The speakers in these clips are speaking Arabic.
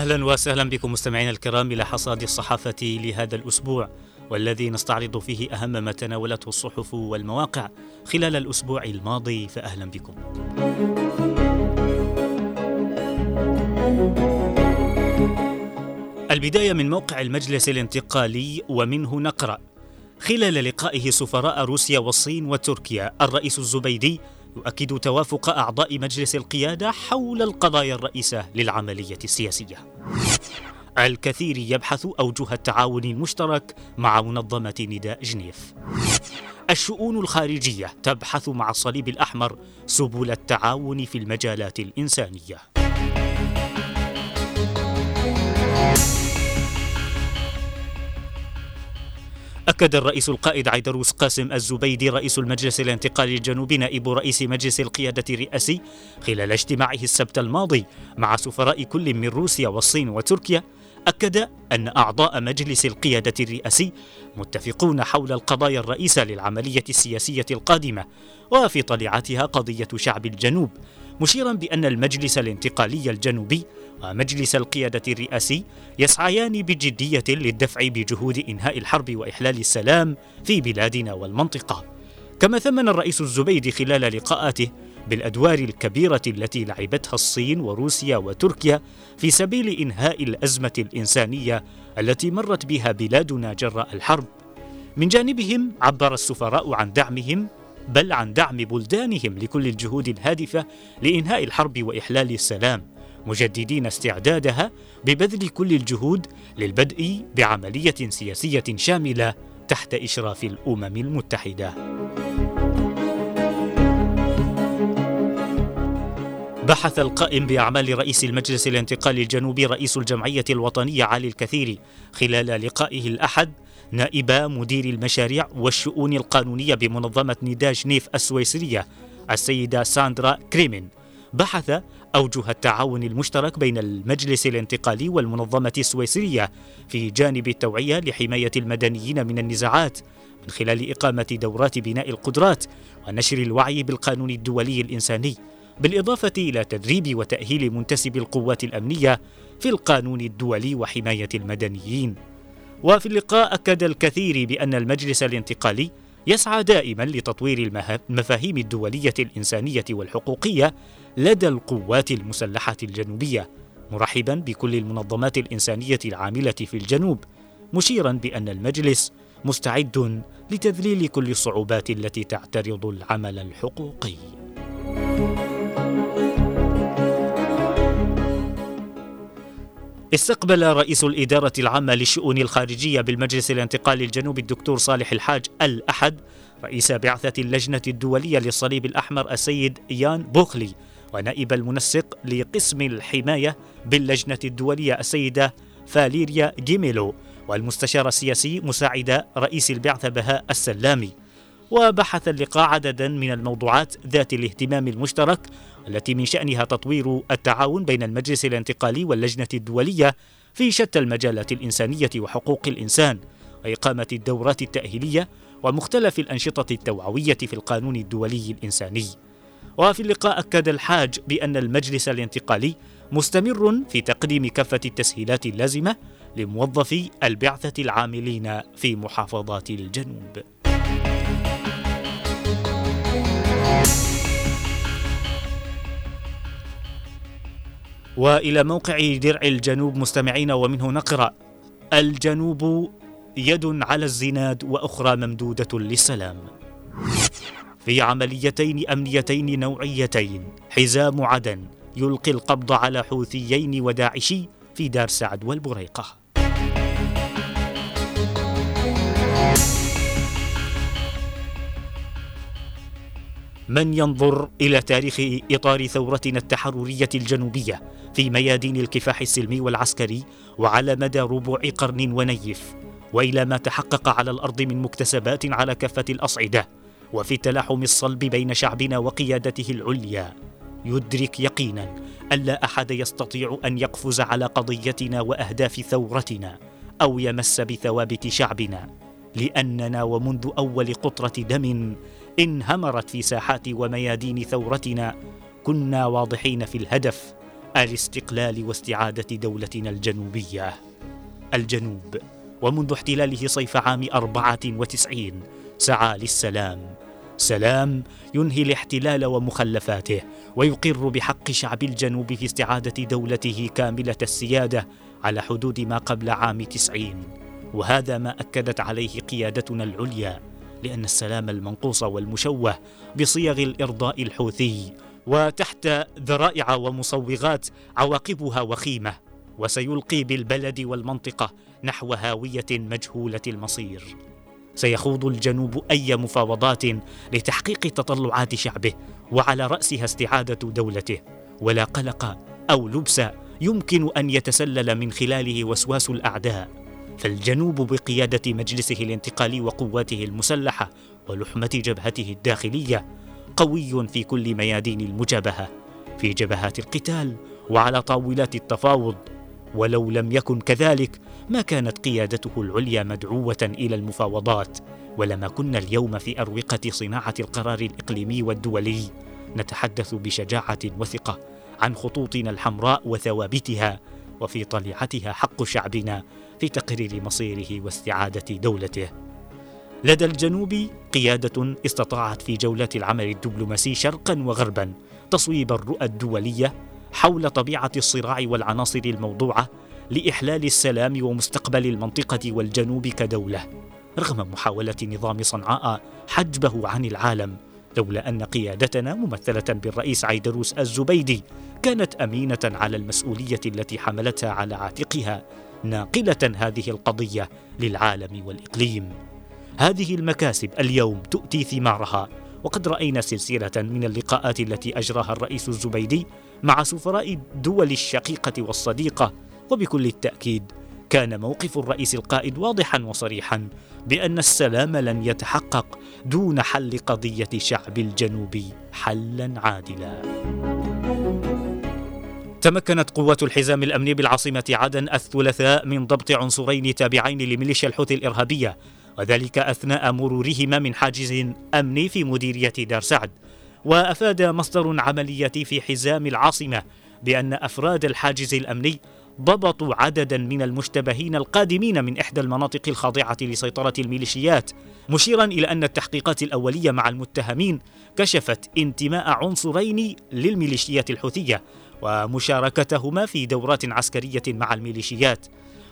أهلا وسهلا بكم مستمعينا الكرام إلى حصاد الصحافة لهذا الأسبوع والذي نستعرض فيه أهم ما تناولته الصحف والمواقع خلال الأسبوع الماضي فاهلا بكم. البداية من موقع المجلس الانتقالي ومنه نقرأ خلال لقائه سفراء روسيا والصين وتركيا الرئيس الزبيدي يؤكد توافق أعضاء مجلس القيادة حول القضايا الرئيسة للعملية السياسية. الكثير يبحث أوجه التعاون المشترك مع منظمة نداء جنيف. الشؤون الخارجية تبحث مع الصليب الأحمر سبل التعاون في المجالات الإنسانية. أكد الرئيس القائد عيدروس قاسم الزبيدي رئيس المجلس الانتقالي الجنوبي نائب رئيس مجلس القيادة الرئاسي خلال اجتماعه السبت الماضي مع سفراء كل من روسيا والصين وتركيا أكد أن أعضاء مجلس القيادة الرئاسي متفقون حول القضايا الرئيسة للعملية السياسية القادمة وفي طليعتها قضية شعب الجنوب مشيرا بأن المجلس الانتقالي الجنوبي ومجلس القيادة الرئاسي يسعيان بجدية للدفع بجهود إنهاء الحرب وإحلال السلام في بلادنا والمنطقة. كما ثمن الرئيس الزبيدي خلال لقاءاته بالأدوار الكبيرة التي لعبتها الصين وروسيا وتركيا في سبيل إنهاء الأزمة الإنسانية التي مرت بها بلادنا جراء الحرب. من جانبهم عبر السفراء عن دعمهم بل عن دعم بلدانهم لكل الجهود الهادفة لإنهاء الحرب وإحلال السلام مجددين استعدادها ببذل كل الجهود للبدء بعملية سياسية شاملة تحت إشراف الأمم المتحدة. بحث القائم بأعمال رئيس المجلس الانتقالي الجنوبي رئيس الجمعية الوطنية علي الكثيري خلال لقائه الأحد نائب مدير المشاريع والشؤون القانونية بمنظمة نداء جنيف السويسرية السيدة ساندرا كريمين. بحث أوجه التعاون المشترك بين المجلس الانتقالي والمنظمة السويسرية في جانب التوعية لحماية المدنيين من النزاعات من خلال إقامة دورات بناء القدرات ونشر الوعي بالقانون الدولي الإنساني بالإضافة إلى تدريب وتأهيل منتسبي القوات الأمنية في القانون الدولي وحماية المدنيين. وفي اللقاء أكد الكثير بأن المجلس الانتقالي يسعى دائما لتطوير المفاهيم الدولية الإنسانية والحقوقية لدى القوات المسلحة الجنوبية مرحبا بكل المنظمات الإنسانية العاملة في الجنوب مشيرا بأن المجلس مستعد لتذليل كل الصعوبات التي تعترض العمل الحقوقي. استقبل رئيس الإدارة العامة للشؤون الخارجية بالمجلس الانتقالي الجنوبي الدكتور صالح الحاج الأحد رئيس بعثة اللجنة الدولية للصليب الأحمر السيد يان بوخلي ونائب المنسق لقسم الحماية باللجنة الدولية السيدة فاليريا جيميلو والمستشار السياسي مساعد رئيس البعثة بهاء السلامي. وبحث اللقاء عددا من الموضوعات ذات الاهتمام المشترك التي من شأنها تطوير التعاون بين المجلس الانتقالي واللجنة الدولية في شتى المجالات الإنسانية وحقوق الإنسان وإقامة الدورات التأهيلية ومختلف الأنشطة التوعوية في القانون الدولي الإنساني. وفي اللقاء أكد الحاج بأن المجلس الانتقالي مستمر في تقديم كافة التسهيلات اللازمة لموظفي البعثة العاملين في محافظات الجنوب. وإلى موقع درع الجنوب مستمعين ومنه نقرأ الجنوب يد على الزناد وأخرى ممدودة للسلام. في عمليتين أمنيتين نوعيتين حزام عدن يلقي القبض على حوثيين وداعشي في دار سعد والبريقة. من ينظر إلى تاريخ إطار ثورتنا التحررية الجنوبية في ميادين الكفاح السلمي والعسكري وعلى مدى ربع قرن ونيف وإلى ما تحقق على الأرض من مكتسبات على كافة الأصعدة وفي التلاحم الصلب بين شعبنا وقيادته العليا. يدرك يقينا أن لا أحد يستطيع أن يقفز على قضيتنا وأهداف ثورتنا أو يمس بثوابت شعبنا لأننا ومنذ أول قطرة دم انهمرت في ساحات وميادين ثورتنا كنا واضحين في الهدف الاستقلال واستعادة دولتنا الجنوبية. الجنوب ومنذ احتلاله صيف عام 94 سعى للسلام. سلام ينهي الاحتلال ومخلفاته ويقر بحق شعب الجنوب في استعادة دولته كاملة السيادة على حدود ما قبل عام تسعين. وهذا ما أكدت عليه قيادتنا العليا. لأن السلام المنقوص والمشوه بصيغ الإرضاء الحوثي وتحت ذرائع ومصوغات عواقبها وخيمة وسيلقي بالبلد والمنطقة نحو هاوية مجهولة المصير. سيخوض الجنوب أي مفاوضات لتحقيق تطلعات شعبه وعلى رأسها استعادة دولته. ولا قلق أو لبس يمكن أن يتسلل من خلاله وسواس الأعداء. فالجنوب بقيادة مجلسه الانتقالي وقواته المسلحة ولحمة جبهته الداخلية قوي في كل ميادين المجابهة في جبهات القتال وعلى طاولات التفاوض. ولو لم يكن كذلك ما كانت قيادته العليا مدعوة إلى المفاوضات. ولما كنا اليوم في أروقة صناعة القرار الإقليمي والدولي نتحدث بشجاعة وثقة عن خطوطنا الحمراء وثوابتها وفي طليعتها حق شعبنا في تقرير مصيره واستعادة دولته. لدى الجنوب قيادة استطاعت في جولات العمل الدبلوماسي شرقا وغربا تصويب الرؤى الدولية حول طبيعة الصراع والعناصر الموضوعة لإحلال السلام ومستقبل المنطقة والجنوب كدولة رغم محاولة نظام صنعاء حجبه عن العالم لولا أن قيادتنا ممثلة بالرئيس عيدروس الزبيدي كانت أمينة على المسؤولية التي حملتها على عاتقها ناقلة هذه القضية للعالم والإقليم. هذه المكاسب اليوم تؤتي ثمارها وقد رأينا سلسلة من اللقاءات التي أجراها الرئيس الزبيدي مع سفراء الدول الشقيقة والصديقة. وبكل التأكيد كان موقف الرئيس القائد واضحا وصريحا بأن السلام لن يتحقق دون حل قضية شعب الجنوب حلا عادلا. تمكنت قوات الحزام الأمني بالعاصمة عدن الثلاثاء من ضبط عنصرين تابعين لميليشيا الحوثي الإرهابية وذلك أثناء مرورهما من حاجز امني في مديرية دار سعد. وأفاد مصدر عملياتي في حزام العاصمة بأن أفراد الحاجز الأمني ضبطوا عددا من المشتبهين القادمين من إحدى المناطق الخاضعة لسيطرة الميليشيات مشيرا إلى أن التحقيقات الأولية مع المتهمين كشفت انتماء عنصرين للميليشيات الحوثية ومشاركتهما في دورات عسكرية مع الميليشيات.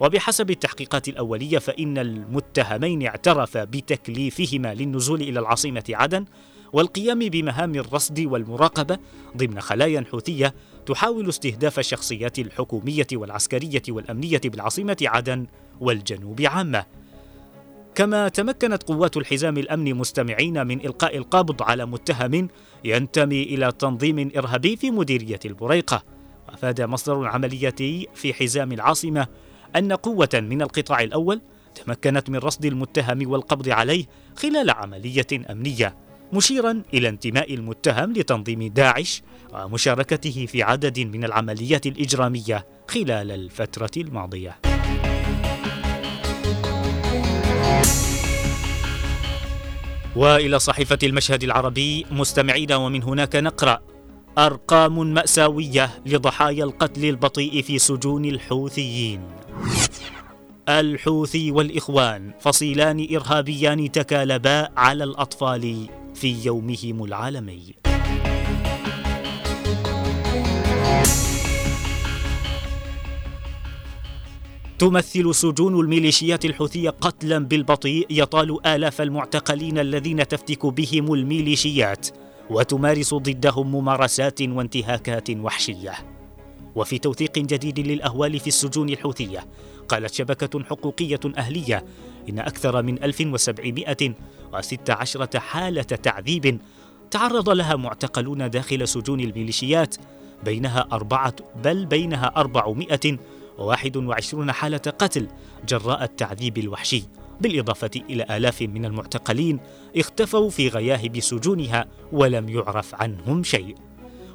وبحسب التحقيقات الأولية فإن المتهمين اعترفا بتكليفهما للنزول إلى العاصمة عدن والقيام بمهام الرصد والمراقبة ضمن خلايا حوثية تحاول استهداف الشخصيات الحكومية والعسكرية والأمنية بالعاصمة عدن والجنوب عامة. كما تمكنت قوات الحزام الامني مستمعين من إلقاء القبض على متهم ينتمي إلى تنظيم إرهابي في مديرية البريقة وأفاد مصدر عملياتي في حزام العاصمة أن قوة من القطاع الأول تمكنت من رصد المتهم والقبض عليه خلال عملية أمنية مشيرا إلى انتماء المتهم لتنظيم داعش ومشاركته في عدد من العمليات الإجرامية خلال الفترة الماضية. وإلى صحيفة المشهد العربي مستمعين ومن هناك نقرأ أرقام مأساوية لضحايا القتل البطيء في سجون الحوثيين. الحوثي والإخوان فصيلان إرهابيان تكالبا على الأطفال في يومهم العالمي. تمثل سجون الميليشيات الحوثية قتلا بالبطيء يطال آلاف المعتقلين الذين تفتك بهم الميليشيات وتمارس ضدهم ممارسات وانتهاكات وحشية. وفي توثيق جديد للأهوال في السجون الحوثية قالت شبكة حقوقية أهلية إن أكثر من 1716 حالة تعذيب تعرض لها معتقلون داخل سجون الميليشيات بينها أربعة بل بينها أربعمائة وواحد وعشرون حالة قتل جراء التعذيب الوحشي بالإضافة إلى آلاف من المعتقلين اختفوا في غياهب سجونها ولم يعرف عنهم شيء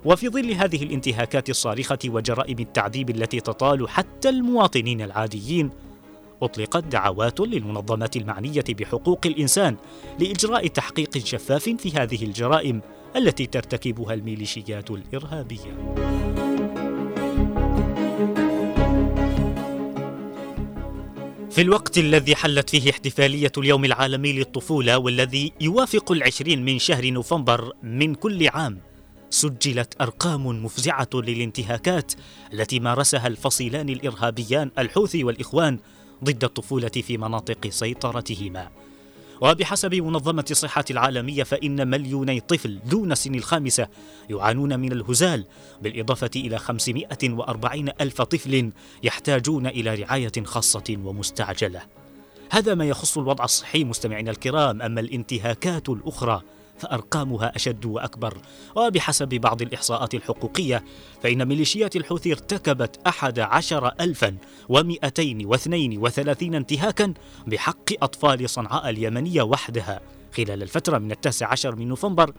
وفي ظل هذه الانتهاكات الصارخة وجرائم التعذيب التي تطال حتى المواطنين العاديين أطلقت دعوات للمنظمات المعنية بحقوق الإنسان لإجراء تحقيق شفاف في هذه الجرائم التي ترتكبها الميليشيات الإرهابية. في الوقت الذي حلت فيه احتفالية اليوم العالمي للطفولة والذي يوافق العشرين من شهر نوفمبر من كل عام سجلت أرقام مفزعة للانتهاكات التي مارسها الفصيلان الإرهابيان الحوثي والإخوان ضد الطفولة في مناطق سيطرتهما. وبحسب منظمة الصحة العالمية فإن مليوني طفل دون سن الخامسة يعانون من الهزال بالإضافة إلى 540 ألف طفل يحتاجون إلى رعاية خاصة ومستعجلة. هذا ما يخص الوضع الصحي مستمعينا الكرام أما الانتهاكات الأخرى فأرقامها أشد وأكبر. وبحسب بعض الإحصاءات الحقوقية فإن ميليشيات الحوثي ارتكبت أحد عشر ألفا ومئتين واثنين وثلاثين انتهاكا بحق أطفال صنعاء اليمنية وحدها. خلال الفترة من التاسع عشر من نوفمبر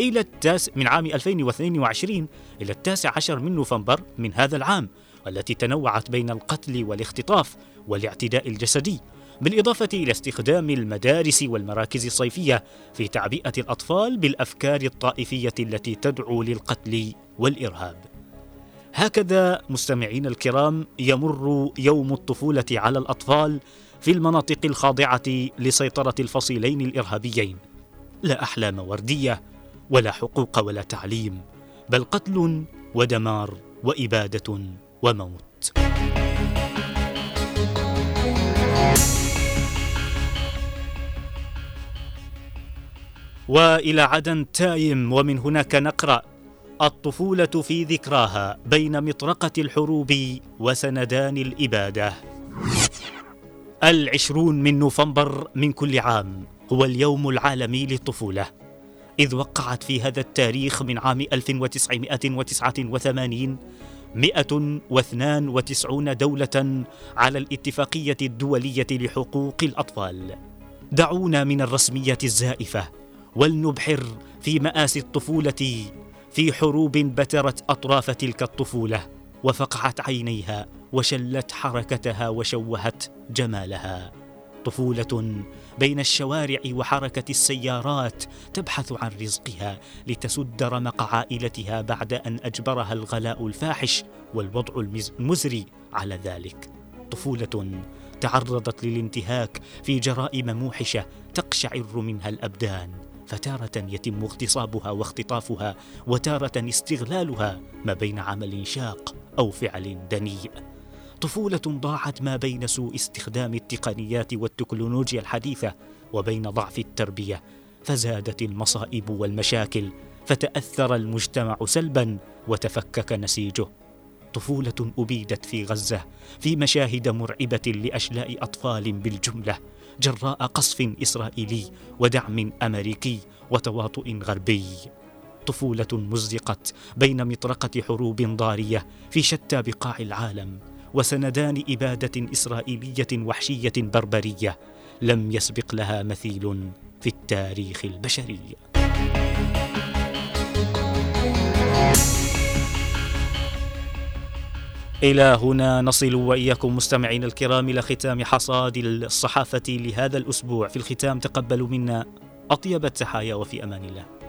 إلى التاسع من عام 2022 إلى التاسع عشر من نوفمبر من هذا العام والتي تنوعت بين القتل والاختطاف والاعتداء الجسدي. بالإضافة إلى استخدام المدارس والمراكز الصيفية في تعبئة الأطفال بالأفكار الطائفية التي تدعو للقتل والإرهاب. هكذا مستمعين الكرام يمر يوم الطفولة على الأطفال في المناطق الخاضعة لسيطرة الفصيلين الإرهابيين. لا أحلام وردية ولا حقوق ولا تعليم، بل قتل ودمار وإبادة وموت. وإلى عدن تايم ومن هناك نقرأ الطفولة في ذكراها بين مطرقة الحروب وسندان الإبادة العشرون من نوفمبر من كل عام هو اليوم العالمي للطفولة إذ وقعت في هذا التاريخ من عام 1989 192 دولة على الاتفاقية الدولية لحقوق الأطفال. دعونا من الرسمية الزائفة ولنبحر في مآسي الطفولة في حروب بترت أطراف تلك الطفولة وفقعت عينيها وشلت حركتها وشوهت جمالها. طفولة بين الشوارع وحركة السيارات تبحث عن رزقها لتسد رمق عائلتها بعد أن أجبرها الغلاء الفاحش والوضع المزري على ذلك. طفولة تعرضت للانتهاك في جرائم موحشة تقشعر منها الأبدان. فتارة يتم اغتصابها واختطافها وتارة استغلالها ما بين عمل شاق أو فعل دنيء. طفولة ضاعت ما بين سوء استخدام التقنيات والتكنولوجيا الحديثة وبين ضعف التربية فزادت المصائب والمشاكل فتأثر المجتمع سلبا وتفكك نسيجه. طفولة أبيدت في غزة في مشاهد مرعبة لأشلاء أطفال بالجملة جراء قصف إسرائيلي ودعم أمريكي وتواطؤ غربي. طفولة مزقت بين مطرقة حروب ضارية في شتى بقاع العالم وسندان إبادة إسرائيلية وحشية بربرية لم يسبق لها مثيل في التاريخ البشري. إلى هنا نصل وإياكم مستمعين الكرام إلى ختام حصاد الصحافة لهذا الأسبوع. في الختام تقبلوا منا أطيب التحايا وفي أمان الله.